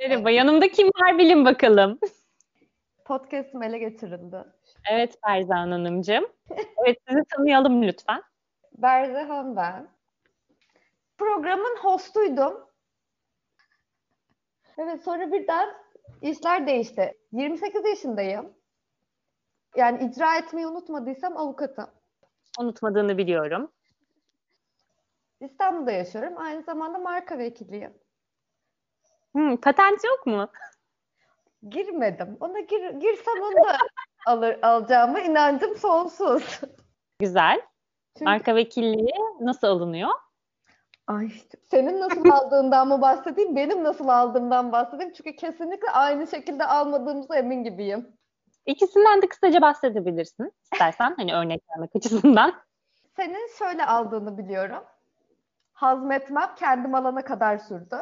Merhaba, yanımda kim var bilin bakalım. Podcast'ım ele geçirildi. Evet Ferzan Hanımcığım. Evet sizi tanıyalım lütfen. Berzehan ben. Programın hostuydum. Evet sonra birden işler değişti. 28 yaşındayım. Yani icra etmeyi unutmadıysam avukatım. Unutmadığını biliyorum. İstanbul'da yaşıyorum. Aynı zamanda marka vekiliyim. Hmm, patent yok mu? Girmedim. Ona gir, girsem onu da alır, alacağıma inancım sonsuz. Güzel. Çünkü, Marka vekilliği nasıl alınıyor? ay, senin nasıl aldığından mı bahsedeyim, benim nasıl aldığımdan bahsedeyim. Çünkü kesinlikle aynı şekilde almadığımıza emin gibiyim. İkisinden de kısaca bahsedebilirsin istersen hani örnek vermek açısından. Senin şöyle aldığını biliyorum. Hazmetmem kendim alana kadar sürdü.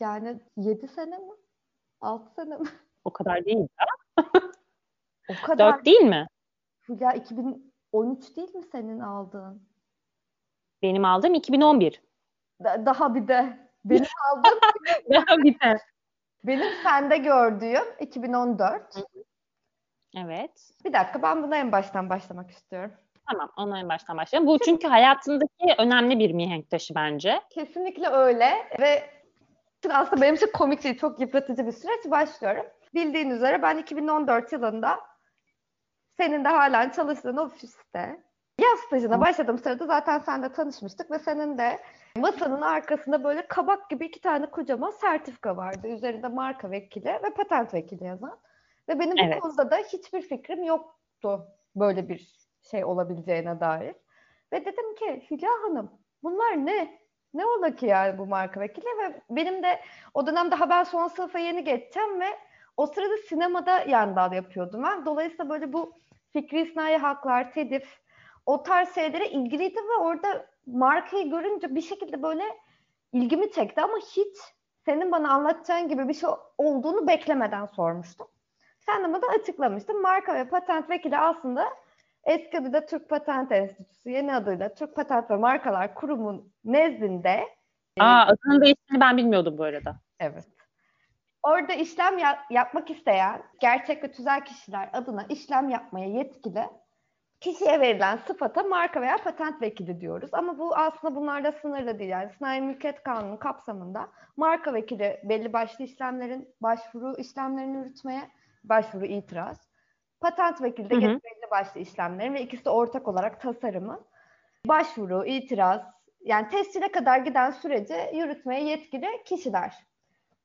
Yani 7 sene mi? 6 sene mi? O kadar değil ya. O kadar. 4 değil mi? Ya 2013 değil mi senin aldığın? Benim aldığım 2011. Da- daha bir de benim aldığım Daha bir de. benim sende gördüğüm 2014. Evet. Bir dakika ben buna en baştan başlamak istiyorum. Tamam ona en baştan başlayalım. Bu çünkü hayatındaki önemli bir mihenk taşı bence. Kesinlikle öyle ve aslında benim için komik değil, çok yıpratıcı bir süreç başlıyorum. Bildiğin üzere ben 2014 yılında senin de halen çalıştığın ofiste yaz stajına başladığım sırada zaten seninle tanışmıştık ve senin de masanın arkasında böyle kabak gibi iki tane kocaman sertifika vardı. Üzerinde marka vekili ve patent vekili yazan. Ve benim Evet. bu konuda da hiçbir fikrim yoktu böyle bir şey olabileceğine dair. Ve dedim ki Hülya Hanım bunlar ne? Ne ola ki yani bu marka vekili ve benim de o dönemde haber son sınıfa yeni geçeceğim ve o sırada sinemada yan dal yapıyordum ben. Dolayısıyla böyle bu fikri sinayi haklar, TEDIF o tarz şeylere ilgiliydim ve orada markayı görünce bir şekilde böyle ilgimi çekti ama hiç senin bana anlatacağın gibi bir şey olduğunu beklemeden sormuştum. Sen de bana açıklamıştın. Marka ve patent vekili aslında eski adıyla Türk Patent Enstitüsü, yeni adıyla Türk Patent ve Markalar Kurumu nezdinde Aa adının değiştiğini ben bilmiyordum bu arada. Evet. Orada işlem ya- yapmak isteyen gerçek ve tüzel kişiler adına işlem yapmaya yetkili kişiye verilen sıfata marka veya patent vekili diyoruz. Ama bu aslında bunlarla sınırlı değil. Yani Sanayi Mülkiyet Kanunu kapsamında marka vekili belli başlı işlemlerin başvuru işlemlerini yürütmeye başvuru itiraz. Patent vekili de başlı işlemlerin ve ikisi ortak olarak tasarımın başvuru, itiraz yani tescile kadar giden süreci yürütmeye yetkili kişiler.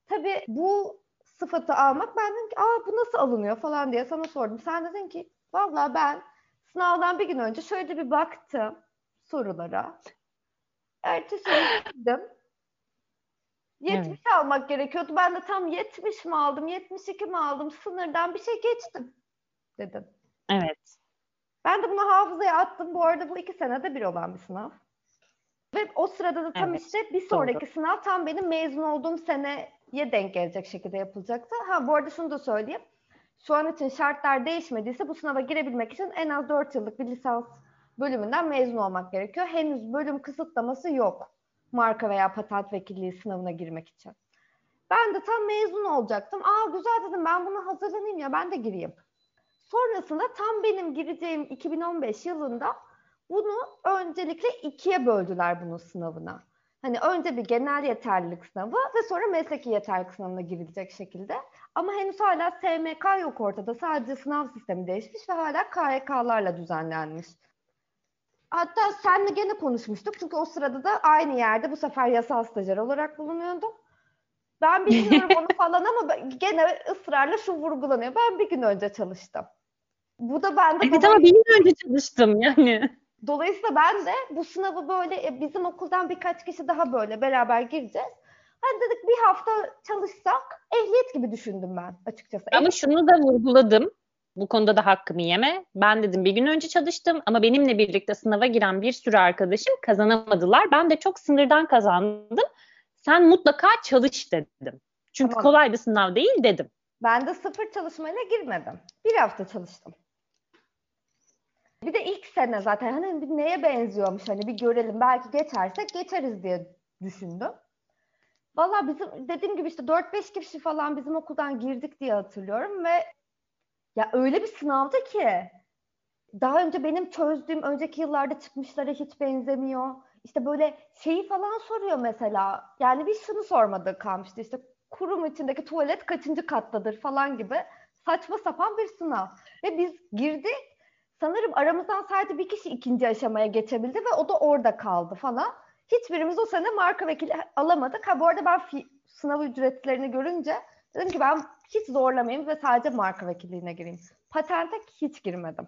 Tabii bu sıfatı almak ben dedim ki aa bu nasıl alınıyor falan diye sana sordum. Sen dedin ki vallahi ben sınavdan bir gün önce şöyle bir baktım sorulara. Ertesi gün gittim. 70 almak gerekiyordu. Ben de tam 70 mi aldım, 72 mi aldım? Sınırdan bir şey geçtim dedim. Evet. Ben de bunu hafızaya attım. Bu arada bu iki senede bir olan bir sınav. Ve o sırada da tam Evet, işte bir sonraki sınav tam benim mezun olduğum seneye denk gelecek şekilde yapılacaktı. Ha bu arada şunu da söyleyeyim. Şu an için şartlar değişmediyse bu sınava girebilmek için en az 4 yıllık bir lisans bölümünden mezun olmak gerekiyor. Henüz bölüm kısıtlaması yok marka veya patent vekilliği sınavına girmek için. Ben de tam mezun olacaktım. Aa güzel dedim ben buna hazırlanayım ya ben de gireyim. Sonrasında tam benim gireceğim 2015 yılında bunu öncelikle ikiye böldüler bunun sınavına. Hani önce bir genel yeterlilik sınavı ve sonra mesleki yeterlilik sınavına girilecek şekilde. Ama henüz hala SMK yok ortada. Sadece sınav sistemi değişmiş ve hala KYK'larla düzenlenmiş. Hatta senle gene konuşmuştuk. Çünkü o sırada da aynı yerde bu sefer yasal stajyer olarak bulunuyordum. Ben bilmiyorum onu falan ama gene ısrarla şu vurgulanıyor. Ben bir gün önce çalıştım. Bu da bende Evet ama bir gün önce çalıştım yani. Dolayısıyla ben de bu sınavı böyle e, bizim okuldan birkaç kişi daha böyle beraber gireceğiz. Hadi dedik bir hafta çalışsak ehliyet gibi düşündüm ben açıkçası. Ama şunu da vurguladım. Bu konuda da hakkımı yeme. Ben dedim bir gün önce çalıştım ama benimle birlikte sınava giren bir sürü arkadaşım kazanamadılar. Ben de çok sınırdan kazandım. Sen mutlaka çalış dedim. Çünkü Tamam. kolay bir sınav değil dedim. Ben de sıfır çalışmayla girmedim. Bir hafta çalıştım. Bir de ilk sene zaten hani bir neye benziyormuş hani bir görelim belki geçersek geçeriz diye düşündüm. Valla bizim dediğim gibi işte 4-5 kişi falan bizim okuldan girdik diye hatırlıyorum ve ya öyle bir sınavdı ki daha önce benim çözdüğüm önceki yıllarda çıkmışlara hiç benzemiyor. İşte böyle şeyi falan soruyor mesela. Yani bir şunu sormadı kalmıştı işte kurum içindeki tuvalet kaçıncı kattadır falan gibi saçma sapan bir sınav. Ve biz girdik sanırım aramızdan sadece bir kişi ikinci aşamaya geçebildi ve o da orada kaldı falan. Hiçbirimiz o sene marka vekili alamadık. Ha bu arada ben fi- sınav ücretlerini görünce dedim ki ben hiç zorlamayayım ve sadece marka vekilliğine gireyim. Patente hiç girmedim.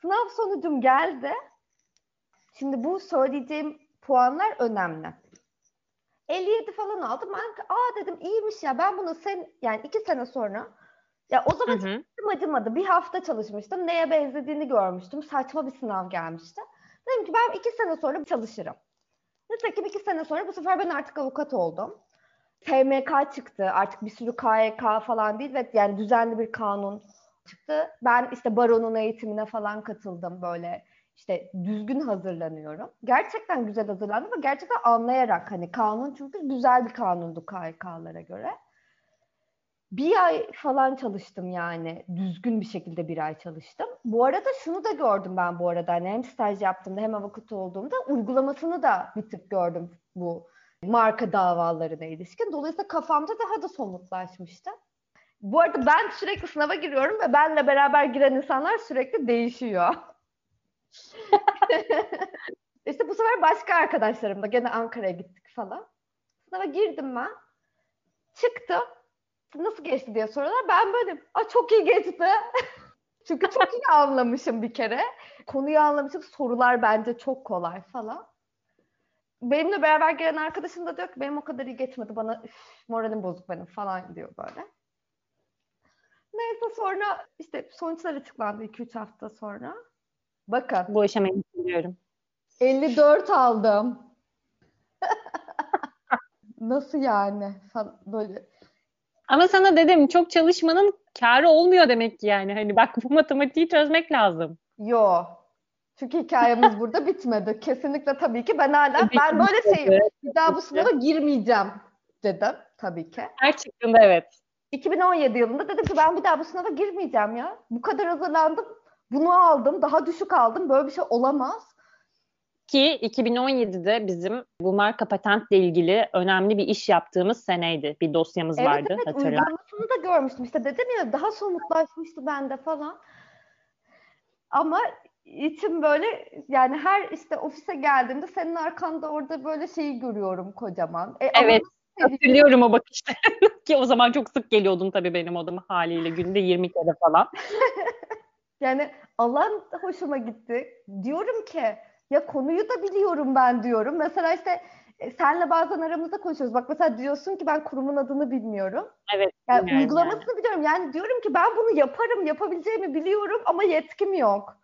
Sınav sonucum geldi. Şimdi bu söyleyeceğim puanlar önemli. 57 falan aldım. Ben aa dedim iyiymiş ya ben bunu sen yani iki sene sonra ya o zaman hı hı. acımadı. Bir hafta çalışmıştım. Neye benzediğini görmüştüm. Saçma bir sınav gelmişti. Dedim ki ben iki sene sonra çalışırım. Nitekim iki sene sonra bu sefer ben artık avukat oldum. TMK çıktı. Artık bir sürü KYK falan değil ve yani düzenli bir kanun çıktı. Ben işte baronun eğitimine falan katıldım böyle işte düzgün hazırlanıyorum. Gerçekten güzel hazırlandım ve gerçekten anlayarak hani kanun çünkü güzel bir kanundu KYK'lara göre. Bir ay falan çalıştım yani. Düzgün bir şekilde bir ay çalıştım. Bu arada şunu da gördüm ben bu arada. Hani hem staj yaptığımda hem avukat olduğumda uygulamasını da bir tık gördüm bu marka davalarına ilişkin. Dolayısıyla kafamda daha da somutlaşmıştı. Bu arada ben sürekli sınava giriyorum ve benle beraber giren insanlar sürekli değişiyor. İşte bu sefer başka arkadaşlarımla gene Ankara'ya gittik falan. Sınava girdim ben. Çıktım. Nasıl geçti diye soruyorlar. Ben böyle Aa, çok iyi geçti. Çünkü çok iyi anlamışım bir kere. Konuyu anlamışım. Sorular bence çok kolay falan. Benimle beraber gelen arkadaşım da diyor ki benim o kadar iyi geçmedi. Bana moralim bozuk benim falan diyor böyle. Neyse sonra işte sonuçlar açıklandı 2-3 hafta sonra. Bakın. Bu aşamayı biliyorum. 54 aldım. Nasıl yani? Böyle. Ama sana dedim çok çalışmanın karı olmuyor demek ki yani. Hani bak bu matematiği çözmek lazım. Yo. Çünkü hikayemiz burada bitmedi. Kesinlikle tabii ki ben hala ben böyle şeyim. Bir daha bu sınava girmeyeceğim dedim tabii ki. Her çıktığında evet. 2017 yılında dedim ki ben bir daha bu sınava girmeyeceğim ya. Bu kadar hazırlandım. Bunu aldım. Daha düşük aldım. Böyle bir şey olamaz. Ki 2017'de bizim bu marka patentle ilgili önemli bir iş yaptığımız seneydi. Bir dosyamız evet, vardı. Evet uygulamasını da görmüştüm. İşte dedim ya daha somutlaşmıştı bende falan. Ama içim böyle yani her işte ofise geldiğimde senin arkanda orada böyle şeyi görüyorum kocaman. E, evet. Hatırlıyorum o bakışta. Ki o zaman çok sık geliyordun tabii benim odama haliyle günde 20 kere falan. yani alan hoşuma gitti. Diyorum ki ya konuyu da biliyorum ben diyorum. Mesela işte e, senle bazen aramızda konuşuyoruz. Bak mesela diyorsun ki ben kurumun adını bilmiyorum. Evet. Yani uygulamasını yani. biliyorum. Yani diyorum ki ben bunu yaparım, yapabileceğimi biliyorum ama yetkim yok.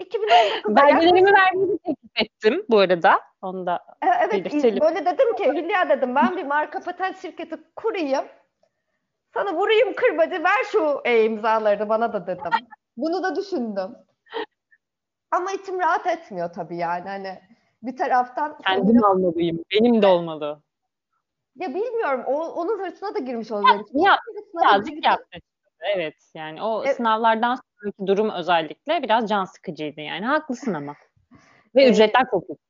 2019'da Belgelerimi vermeyi teklif ettim bu arada. Onu da e, evet, belirtelim. Böyle dedim ki Hülya dedim ben bir marka patent şirketi kurayım. Sana vurayım kırbacı ver şu e-imzalarını bana da dedim. Bunu da düşündüm. Ama içim rahat etmiyor tabii yani. Hani bir taraftan... Kendim almalıyım. Benim de olmalı. Ya bilmiyorum. O, onun hırsına da girmiş oluyorum. Ya, birazcık yaptı. Evet yani o evet. sınavlardan sonraki durum özellikle biraz can sıkıcıydı yani. Haklısın ama. Ve evet. ücretler çok yüksek.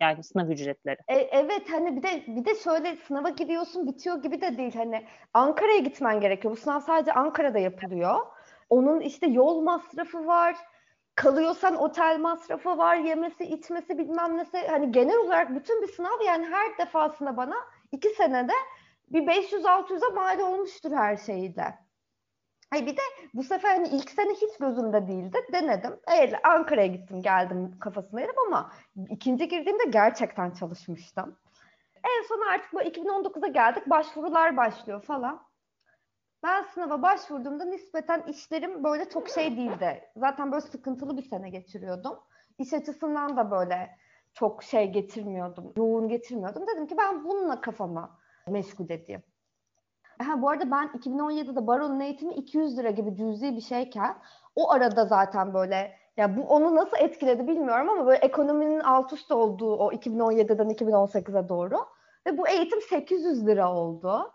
Yani sınav ücretleri. E, evet hani bir de bir de şöyle sınava giriyorsun bitiyor gibi de değil hani Ankara'ya gitmen gerekiyor. Bu sınav sadece Ankara'da yapılıyor. Onun işte yol masrafı var kalıyorsan otel masrafı var, yemesi, içmesi bilmem nesi. Hani genel olarak bütün bir sınav yani her defasında bana iki senede bir 500-600'e mal olmuştur her şeyle. Hayır bir de bu sefer hani ilk sene hiç gözümde değildi. Denedim. Evet, Ankara'ya gittim geldim kafasına yedim ama ikinci girdiğimde gerçekten çalışmıştım. En son artık bu 2019'a geldik. Başvurular başlıyor falan. Ben sınava başvurduğumda nispeten işlerim böyle çok şey değildi. Zaten böyle sıkıntılı bir sene geçiriyordum. İş açısından da böyle çok şey getirmiyordum, yoğun getirmiyordum. Dedim ki ben bununla kafama meşgul edeyim. Ha, bu arada ben 2017'de baronun eğitimi 200 lira gibi cüzi bir şeyken o arada zaten böyle ya bu onu nasıl etkiledi bilmiyorum ama böyle ekonominin alt üst olduğu o 2017'den 2018'e doğru Ve bu eğitim 800 lira oldu.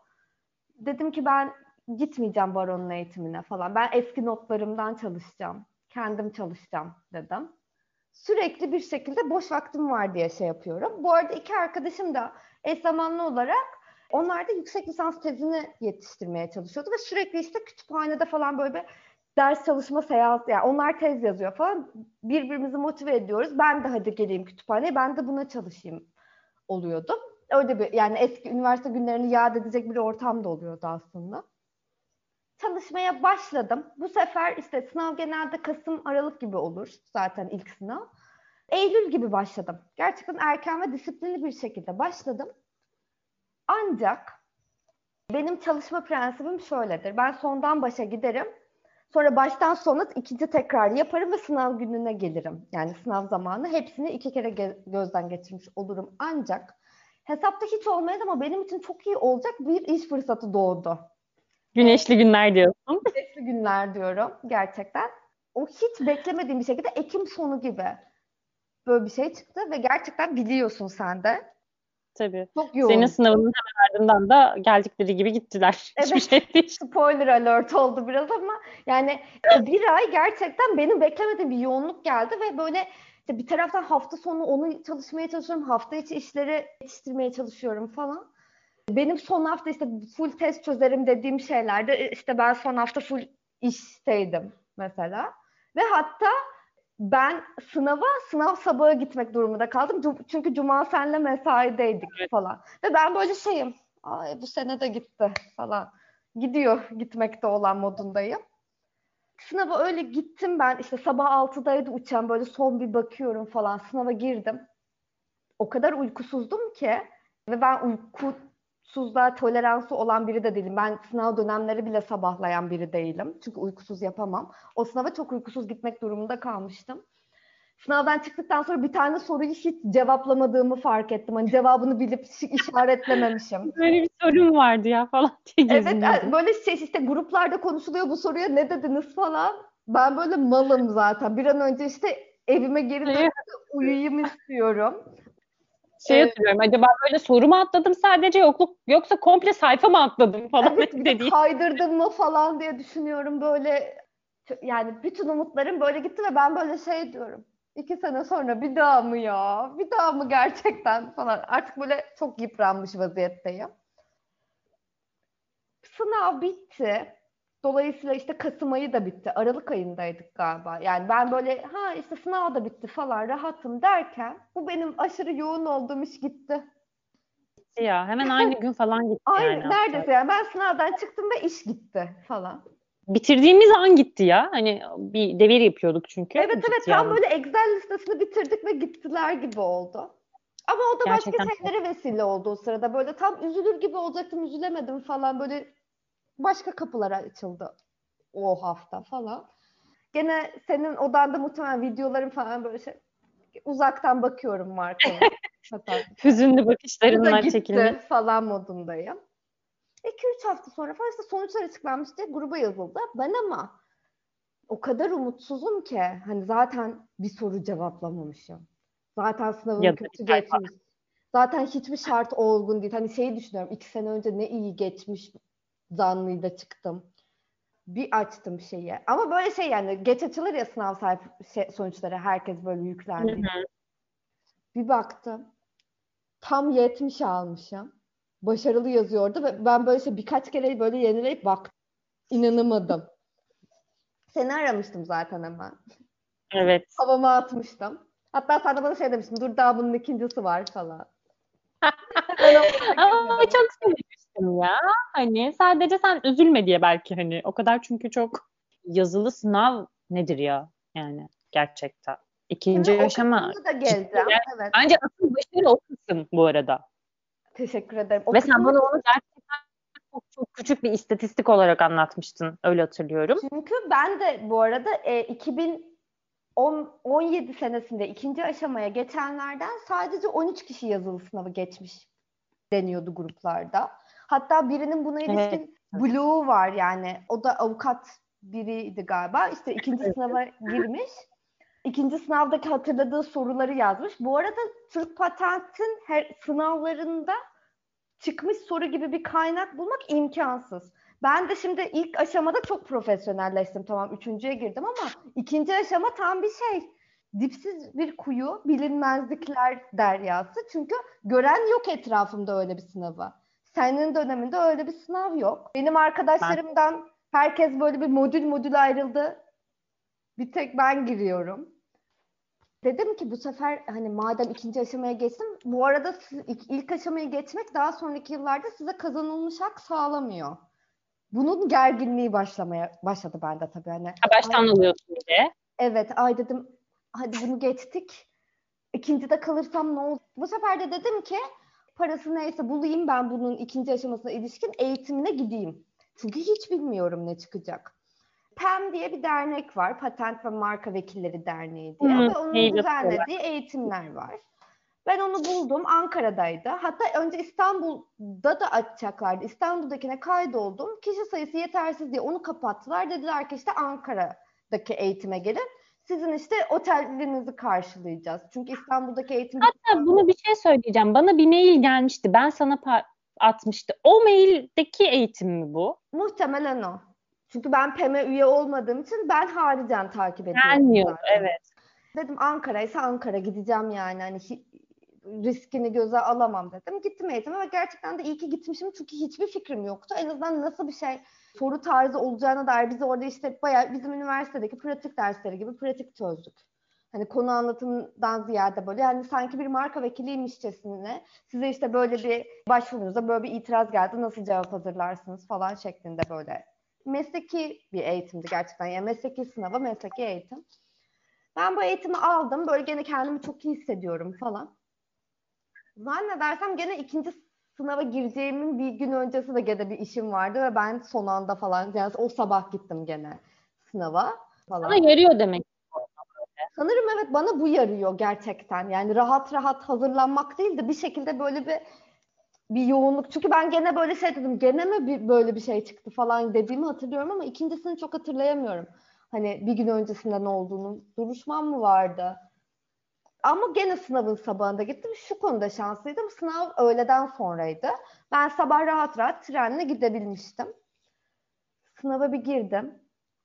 Dedim ki ben gitmeyeceğim baronun eğitimine falan. Ben eski notlarımdan çalışacağım. Kendim çalışacağım dedim. Sürekli bir şekilde boş vaktim var diye şey yapıyorum. Bu arada iki arkadaşım da eş zamanlı olarak onlar da yüksek lisans tezini yetiştirmeye çalışıyordu ve sürekli işte kütüphanede falan böyle bir ders çalışma seansı yani onlar tez yazıyor falan birbirimizi motive ediyoruz. Ben de hadi geleyim kütüphaneye ben de buna çalışayım oluyordu. Öyle bir yani eski üniversite günlerini yad edecek bir ortam da oluyordu aslında. Çalışmaya başladım. Bu sefer işte sınav genelde Kasım Aralık gibi olur zaten ilk sınav. Eylül gibi başladım. Gerçekten erken ve disiplinli bir şekilde başladım. Ancak benim çalışma prensibim şöyledir. Ben sondan başa giderim. Sonra baştan sona ikinci tekrar yaparım ve sınav gününe gelirim. Yani sınav zamanı hepsini iki kere ge- gözden geçirmiş olurum. Ancak hesapta hiç olmayız ama benim için çok iyi olacak bir iş fırsatı doğdu. Güneşli günler diyorsun. Güneşli günler diyorum gerçekten. O hiç beklemediğim bir şekilde Ekim sonu gibi böyle bir şey çıktı ve gerçekten biliyorsun sen de. Tabii. Çok yoğun. Senin sınavının hemen ardından da geldikleri gibi gittiler. Evet. Hiçbir şey değil. Spoiler alert oldu biraz ama yani bir ay gerçekten benim beklemediğim bir yoğunluk geldi ve böyle işte bir taraftan hafta sonu onu çalışmaya çalışıyorum. Hafta içi işleri yetiştirmeye çalışıyorum falan. Benim son hafta işte full test çözerim dediğim şeylerde işte ben son hafta full işteydim mesela. Ve hatta ben sınava sınav sabahı gitmek durumunda kaldım. Çünkü cuma senle mesaideydik Evet. falan. Ve ben böyle şeyim. Ay bu sene de gitti falan. Gidiyor gitmekte olan modundayım. Sınava öyle gittim ben. işte sabah 6'daydı uçağım. Böyle son bir bakıyorum falan. Sınava girdim. O kadar uykusuzdum ki ve ben uykusuzluğa toleransı olan biri de değilim. Ben sınav dönemleri bile sabahlayan biri değilim. Çünkü uykusuz yapamam. O sınava çok uykusuz gitmek durumunda kalmıştım. Sınavdan çıktıktan sonra bir tane soruyu hiç cevaplamadığımı fark ettim. Hani cevabını bilip işaretlememişim. Böyle bir sorun vardı ya falan diye Evet böyle şey işte gruplarda konuşuluyor bu soruya ne dediniz falan. Ben böyle malım zaten. Bir an önce işte evime geri dönüp uyuyayım istiyorum. Şey Evet. hatırlıyorum acaba böyle soru mu atladım sadece yokluk yoksa komple sayfa mı atladım falan Evet dediğim. kaydırdın mı falan diye düşünüyorum böyle. Yani bütün umutlarım böyle gitti ve ben böyle şey diyorum. İki sene sonra bir daha mı ya? Bir daha mı gerçekten falan. Artık böyle çok yıpranmış vaziyetteyim. Sınav bitti. Dolayısıyla işte Kasım ayı da bitti. Aralık ayındaydık galiba. Yani ben böyle ha işte sınav da bitti falan rahatım derken bu benim aşırı yoğun olduğum iş gitti. Ya hemen aynı gün falan gitti Aynı yani. neredeyse yani ben sınavdan çıktım ve iş gitti falan. Bitirdiğimiz an gitti ya. Hani bir devir yapıyorduk çünkü. Evet evet tam yani. böyle Excel listesini bitirdik ve gittiler gibi oldu. Ama o da Gerçekten başka şeylere vesile oldu o sırada. Böyle tam üzülür gibi olacaktım, üzülemedim falan. Böyle başka kapılar açıldı o hafta falan. Gene senin odanda muhtemelen videoların falan böyle şey uzaktan bakıyorum markalı. Hatta Hüzünlü bakışlarından çekilmiş. falan modundayım. 2-3 hafta sonra falan işte sonuçlar açıklanmış diye gruba yazıldı. Ben ama o kadar umutsuzum ki hani zaten bir soru cevaplamamışım. Zaten sınavım Ya kötü geçmiş. Zaten hiçbir şart olgun değil. Hani şeyi düşünüyorum. iki sene önce ne iyi geçmiş zanlıyla çıktım. Bir açtım şeyi. Ama böyle şey yani geç açılır ya sınav sayfa şey, sonuçları herkes böyle yüklendi. hı. Bir baktım. Tam 70 almışım. Başarılı yazıyordu ve ben böyle şey birkaç kere böyle yenileyip baktım. İnanamadım. Seni aramıştım zaten hemen. Evet. Havama atmıştım. Hatta sen de bana şey demiştin. Dur daha bunun ikincisi var falan. Ben onu Ama çok sevmiştim ya. Hani sadece sen üzülme diye belki hani o kadar çünkü çok yazılı sınav nedir ya yani gerçekten. İkinci Şimdi aşama. da geleceğim. Evet. Bence asıl başarı o kısım bu arada. Teşekkür ederim. O Ve sen kısmı- bana onu gerçekten çok, çok küçük bir istatistik olarak anlatmıştın. Öyle hatırlıyorum. Çünkü ben de bu arada e, 2017 senesinde ikinci aşamaya geçenlerden sadece 13 kişi yazılı sınavı geçmiş deniyordu gruplarda. Hatta birinin buna ilişkin Blue var yani. O da avukat biriydi galiba. İşte ikinci Evet. sınava girmiş. İkinci sınavdaki hatırladığı soruları yazmış. Bu arada Türk Patent'in her sınavlarında çıkmış soru gibi bir kaynak bulmak imkansız. Ben de şimdi ilk aşamada çok profesyonelleştim. Tamam üçüncüye girdim ama ikinci aşama tam bir şey. Dipsiz bir kuyu, bilinmezlikler deryası. Çünkü gören yok etrafımda öyle bir sınavı. Senin döneminde öyle bir sınav yok. Benim arkadaşlarımdan herkes böyle bir modül modül ayrıldı. Bir tek ben giriyorum. Dedim ki bu sefer hani madem ikinci aşamaya geçtim, bu arada ilk, aşamayı geçmek daha sonraki yıllarda size kazanılmış hak sağlamıyor. Bunun gerginliği başlamaya başladı bende tabii hani. baştan ay, alıyorsun diye. Evet, ay dedim hadi bunu geçtik. İkinci de kalırsam ne olur? Bu sefer de dedim ki parası neyse bulayım ben bunun ikinci aşamasına ilişkin eğitimine gideyim. Çünkü hiç bilmiyorum ne çıkacak. PEM diye bir dernek var. Patent ve Marka Vekilleri Derneği diye. Hı, ve onun düzenlediği eğitimler var. Ben onu buldum. Ankara'daydı. Hatta önce İstanbul'da da açacaklardı. İstanbul'dakine kaydoldum. Kişi sayısı yetersiz diye onu kapattılar. Dediler ki işte Ankara'daki eğitime gelin. Sizin işte otelinizi karşılayacağız. Çünkü İstanbul'daki eğitim... Hatta bunu bir şey söyleyeceğim. Bana bir mail gelmişti. Ben sana atmıştı. O maildeki eğitim mi bu? Muhtemelen o. Çünkü ben PEM'e üye olmadığım için ben haricen takip ediyorum. Gelmiyor, evet. Dedim Ankara ise Ankara gideceğim yani. Hani riskini göze alamam dedim. Gittim eğitime ve gerçekten de iyi ki gitmişim çünkü hiçbir fikrim yoktu. En azından nasıl bir şey soru tarzı olacağına dair biz orada işte bayağı bizim üniversitedeki pratik dersleri gibi pratik çözdük. Hani konu anlatımdan ziyade böyle yani sanki bir marka vekiliymişçesine size işte böyle bir başvurunuza böyle bir itiraz geldi nasıl cevap hazırlarsınız falan şeklinde böyle mesleki bir eğitimdi gerçekten. Yani mesleki sınava, mesleki eğitim. Ben bu eğitimi aldım. Böyle gene kendimi çok iyi hissediyorum falan. Zannedersem gene ikinci sınava gireceğimin bir gün öncesi de gene bir işim vardı ve ben son anda falan yani o sabah gittim gene sınava falan. Sana yarıyor demek. Sanırım evet bana bu yarıyor gerçekten. Yani rahat rahat hazırlanmak değil de bir şekilde böyle bir bir yoğunluk. Çünkü ben gene böyle şey dedim. Gene mi bir, böyle bir şey çıktı falan dediğimi hatırlıyorum ama ikincisini çok hatırlayamıyorum. Hani bir gün öncesinde ne olduğunu. Duruşmam mı vardı? Ama gene sınavın sabahında gittim. Şu konuda şanslıydım. Sınav öğleden sonraydı. Ben sabah rahat rahat trenle gidebilmiştim. Sınava bir girdim.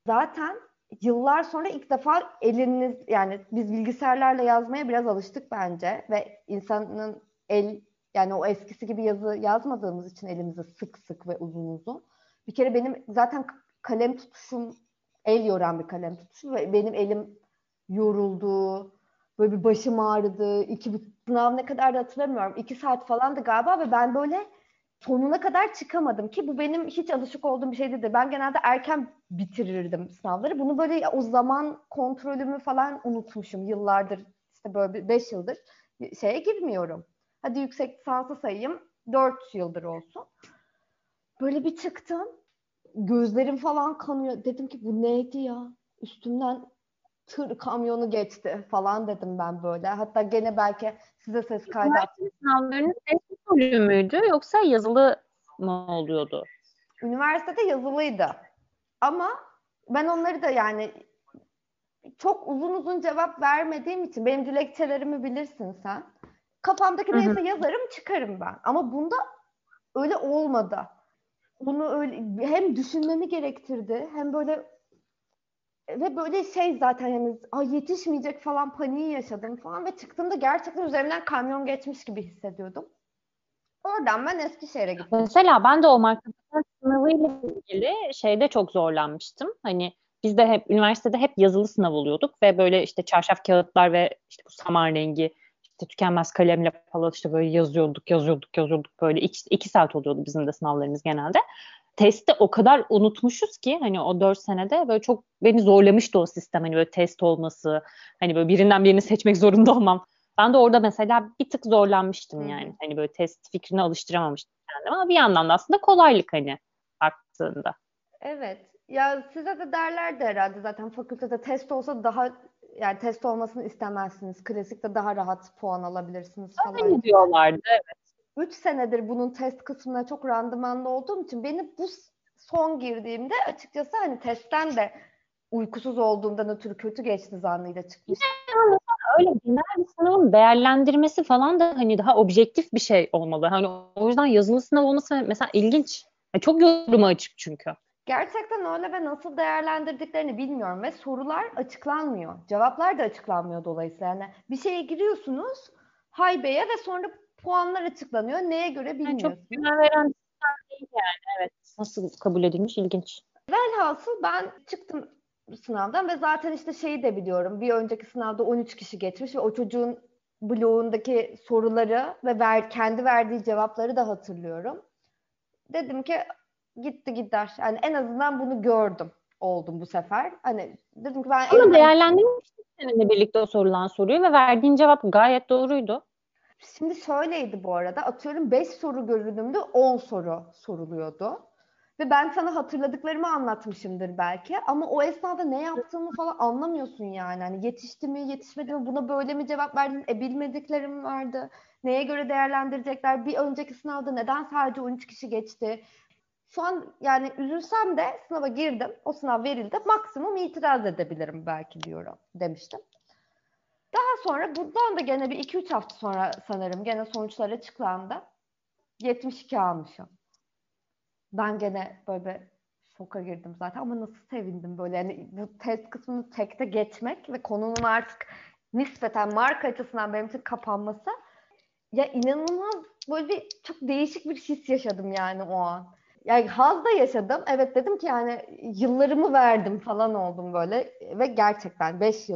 Zaten yıllar sonra ilk defa eliniz yani biz bilgisayarlarla yazmaya biraz alıştık bence ve insanın el yani o eskisi gibi yazı yazmadığımız için elimize sık sık ve uzun uzun. Bir kere benim zaten kalem tutuşum el yoran bir kalem tutuşum ve benim elim yoruldu. Böyle bir başım ağrıdı. İki sınav ne kadar da hatırlamıyorum. İki saat falandı galiba ve ben böyle sonuna kadar çıkamadım ki bu benim hiç alışık olduğum bir şey değildi. Ben genelde erken bitirirdim sınavları. Bunu böyle o zaman kontrolümü falan unutmuşum yıllardır. işte böyle beş yıldır şeye girmiyorum. Hadi yüksek lisansı sayayım. Dört yıldır olsun. Böyle bir çıktım. Gözlerim falan kanıyor. Dedim ki bu neydi ya? Üstümden tır kamyonu geçti falan dedim ben böyle. Hatta gene belki size ses kaydı Üniversite sınavlarının test bölümüydü yoksa yazılı mı oluyordu? Üniversitede yazılıydı. Ama ben onları da yani çok uzun uzun cevap vermediğim için benim dilekçelerimi bilirsin sen. Kafamdaki neyse hı hı. yazarım çıkarım ben. Ama bunda öyle olmadı. Bunu öyle hem düşünmemi gerektirdi hem böyle ve böyle şey zaten yani ay yetişmeyecek falan paniği yaşadım falan ve çıktığımda gerçekten üzerinden kamyon geçmiş gibi hissediyordum. Oradan ben Eskişehir'e gittim. Mesela ben de o marketing sınavıyla ilgili şeyde çok zorlanmıştım. Hani biz de hep üniversitede hep yazılı sınav oluyorduk ve böyle işte çarşaf kağıtlar ve işte bu saman rengi işte tükenmez kalemle falan işte böyle yazıyorduk, yazıyorduk, yazıyorduk böyle iki, iki saat oluyordu bizim de sınavlarımız genelde. Testi o kadar unutmuşuz ki hani o dört senede böyle çok beni zorlamıştı o sistem hani böyle test olması hani böyle birinden birini seçmek zorunda olmam. Ben de orada mesela bir tık zorlanmıştım hmm. yani hani böyle test fikrini alıştıramamıştım kendime ama bir yandan da aslında kolaylık hani baktığında. Evet. Ya size de derlerdi herhalde zaten fakültede test olsa daha yani test olmasını istemezsiniz. Klasikte daha rahat puan alabilirsiniz falan. Öyle diyorlardı evet. 3 senedir bunun test kısmına çok randımanlı olduğum için beni bu son girdiğimde açıkçası hani testten de uykusuz olduğumdan ötürü kötü geçti zannıyla çıkmış. öyle genel bir sınavın değerlendirmesi falan da hani daha objektif bir şey olmalı. Hani o yüzden yazılı sınav olması mesela ilginç. Yani çok yoruma açık çünkü. Gerçekten öyle ve nasıl değerlendirdiklerini bilmiyorum ve sorular açıklanmıyor. Cevaplar da açıklanmıyor dolayısıyla. Yani bir şeye giriyorsunuz haybeye ve sonra puanlar açıklanıyor. Neye göre bilmiyorsunuz. Yani çok güven veren değil yani. Evet. Nasıl kabul edilmiş ilginç. Velhasıl ben çıktım sınavdan ve zaten işte şeyi de biliyorum. Bir önceki sınavda 13 kişi geçmiş ve o çocuğun bloğundaki soruları ve ver, kendi verdiği cevapları da hatırlıyorum. Dedim ki gitti gider. Yani en azından bunu gördüm oldum bu sefer. Hani dedim ki ben Ama değerlendirmiştin seninle birlikte o sorulan soruyu ve verdiğin cevap gayet doğruydu. Şimdi şöyleydi bu arada. Atıyorum 5 soru görünümde 10 soru soruluyordu. Ve ben sana hatırladıklarımı anlatmışımdır belki. Ama o esnada ne yaptığımı falan anlamıyorsun yani. Hani yetişti mi, yetişmedi mi, buna böyle mi cevap verdin, e bilmediklerim vardı. Neye göre değerlendirecekler? Bir önceki sınavda neden sadece 13 kişi geçti? Şu an yani üzülsem de sınava girdim. O sınav verildi. Maksimum itiraz edebilirim belki diyorum demiştim. Daha sonra buradan da gene bir 2-3 hafta sonra sanırım gene sonuçlar açıklandı. 72 almışım. Ben gene böyle bir şoka girdim zaten ama nasıl sevindim böyle yani bu test kısmını tekte geçmek ve konunun artık nispeten marka açısından benim için kapanması ya inanılmaz böyle bir çok değişik bir his yaşadım yani o an. Yani haz da yaşadım. Evet dedim ki yani yıllarımı verdim falan oldum böyle ve gerçekten 5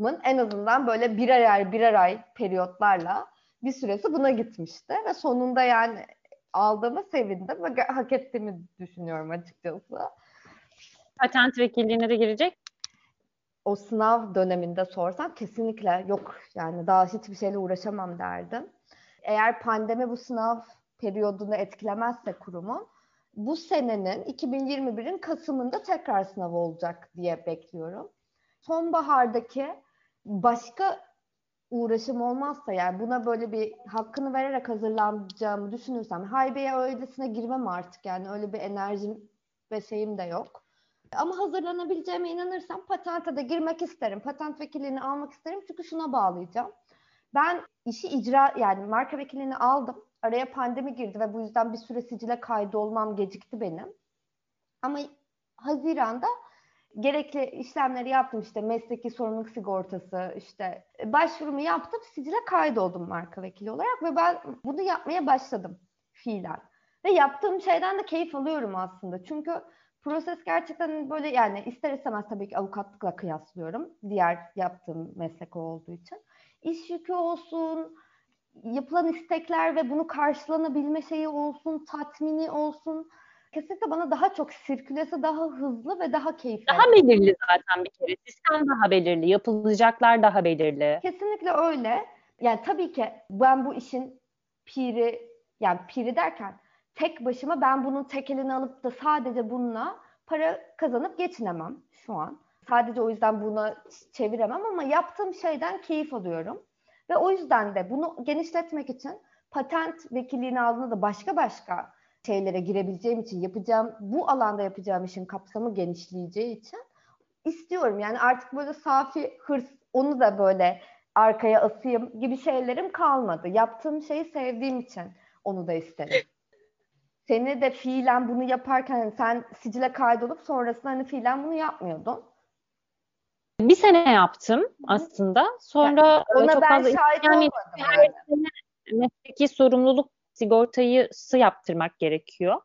yılımın en azından böyle birer ay birer ay periyotlarla bir süresi buna gitmişti ve sonunda yani aldığıma sevindim ve hak ettiğimi düşünüyorum açıkçası. Patent vekilliğine de girecek o sınav döneminde sorsam kesinlikle yok yani daha hiçbir şeyle uğraşamam derdim. Eğer pandemi bu sınav periyodunu etkilemezse kurumun bu senenin 2021'in Kasım'ında tekrar sınav olacak diye bekliyorum. Sonbahardaki başka uğraşım olmazsa yani buna böyle bir hakkını vererek hazırlanacağımı düşünürsem haybeye öylesine girmem artık yani öyle bir enerjim ve şeyim de yok. Ama hazırlanabileceğime inanırsam patente de girmek isterim. Patent vekilliğini almak isterim çünkü şuna bağlayacağım. Ben işi icra yani marka vekilliğini aldım. Araya pandemi girdi ve bu yüzden bir süre sicile kaydolmam gecikti benim. Ama Haziran'da gerekli işlemleri yaptım işte mesleki sorumluluk sigortası işte başvurumu yaptım sicile kaydoldum marka vekili olarak ve ben bunu yapmaya başladım fiilen. Ve yaptığım şeyden de keyif alıyorum aslında. Çünkü proses gerçekten böyle yani ister istemez tabii ki avukatlıkla kıyaslıyorum. Diğer yaptığım meslek olduğu için. İş yükü olsun, yapılan istekler ve bunu karşılanabilme şeyi olsun, tatmini olsun kesinlikle bana daha çok sirkülesi daha hızlı ve daha keyifli. Daha belirli zaten bir kere. Sistem daha belirli. Yapılacaklar daha belirli. Kesinlikle öyle. Yani tabii ki ben bu işin piri yani piri derken tek başıma ben bunun tekelini alıp da sadece bununla para kazanıp geçinemem şu an. Sadece o yüzden buna çeviremem ama yaptığım şeyden keyif alıyorum. Ve o yüzden de bunu genişletmek için patent vekilliğini aldığında da başka başka şeylere girebileceğim için yapacağım bu alanda yapacağım işin kapsamı genişleyeceği için istiyorum. Yani artık böyle safi hırs onu da böyle arkaya asayım gibi şeylerim kalmadı. Yaptığım şeyi sevdiğim için onu da isterim. Seni de fiilen bunu yaparken hani sen sicile kaydolup sonrasında hani fiilen bunu yapmıyordun. Bir sene yaptım aslında. Sonra yani ona çok ben fazla şahit yani, olmadım. Yani. Mesleki sorumluluk sigortayısı yaptırmak gerekiyor.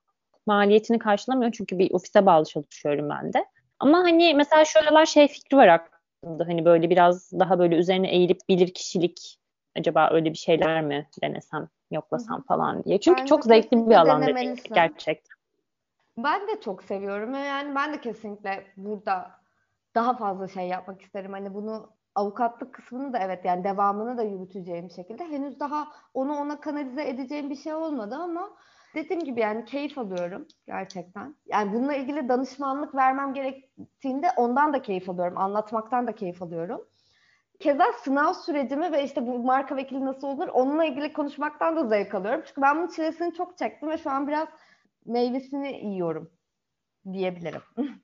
Maliyetini karşılamıyor çünkü bir ofise bağlı çalışıyorum ben de. Ama hani mesela şöyleler şey fikri var aklımda. Hani böyle biraz daha böyle üzerine eğilip bilir kişilik acaba öyle bir şeyler mi denesem, yoklasam falan diye. Çünkü ben çok zevkli bir alan gerçekten. Ben de çok seviyorum. Yani ben de kesinlikle burada daha fazla şey yapmak isterim. Hani bunu avukatlık kısmını da evet yani devamını da yürüteceğim şekilde henüz daha onu ona kanalize edeceğim bir şey olmadı ama dediğim gibi yani keyif alıyorum gerçekten. Yani bununla ilgili danışmanlık vermem gerektiğinde ondan da keyif alıyorum. Anlatmaktan da keyif alıyorum. Keza sınav sürecimi ve işte bu marka vekili nasıl olur onunla ilgili konuşmaktan da zevk alıyorum. Çünkü ben bunun çilesini çok çektim ve şu an biraz meyvesini yiyorum diyebilirim.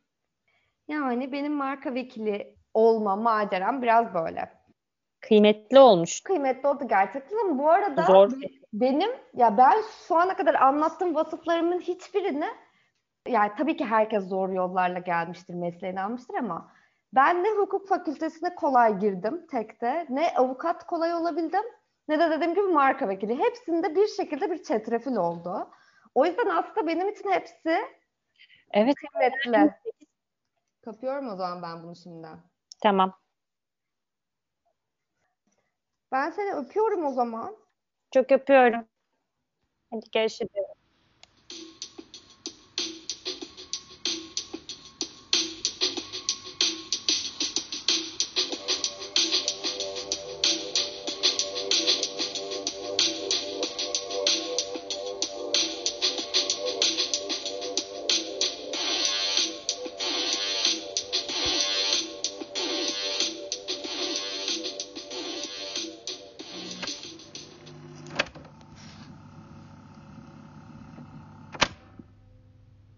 yani benim marka vekili olma maceram biraz böyle. Kıymetli olmuş. Kıymetli oldu gerçekten ama bu arada Zor. benim ya ben şu ana kadar anlattığım vasıflarımın hiçbirini yani tabii ki herkes zor yollarla gelmiştir, mesleğini almıştır ama ben ne hukuk fakültesine kolay girdim tekte, ne avukat kolay olabildim, ne de dediğim gibi marka vekili. Hepsinde bir şekilde bir çetrefil oldu. O yüzden aslında benim için hepsi Evet. kıymetli. Kapıyorum o zaman ben bunu şimdiden. Tamam. Ben seni öpüyorum o zaman. Çok öpüyorum. Hadi görüşürüz.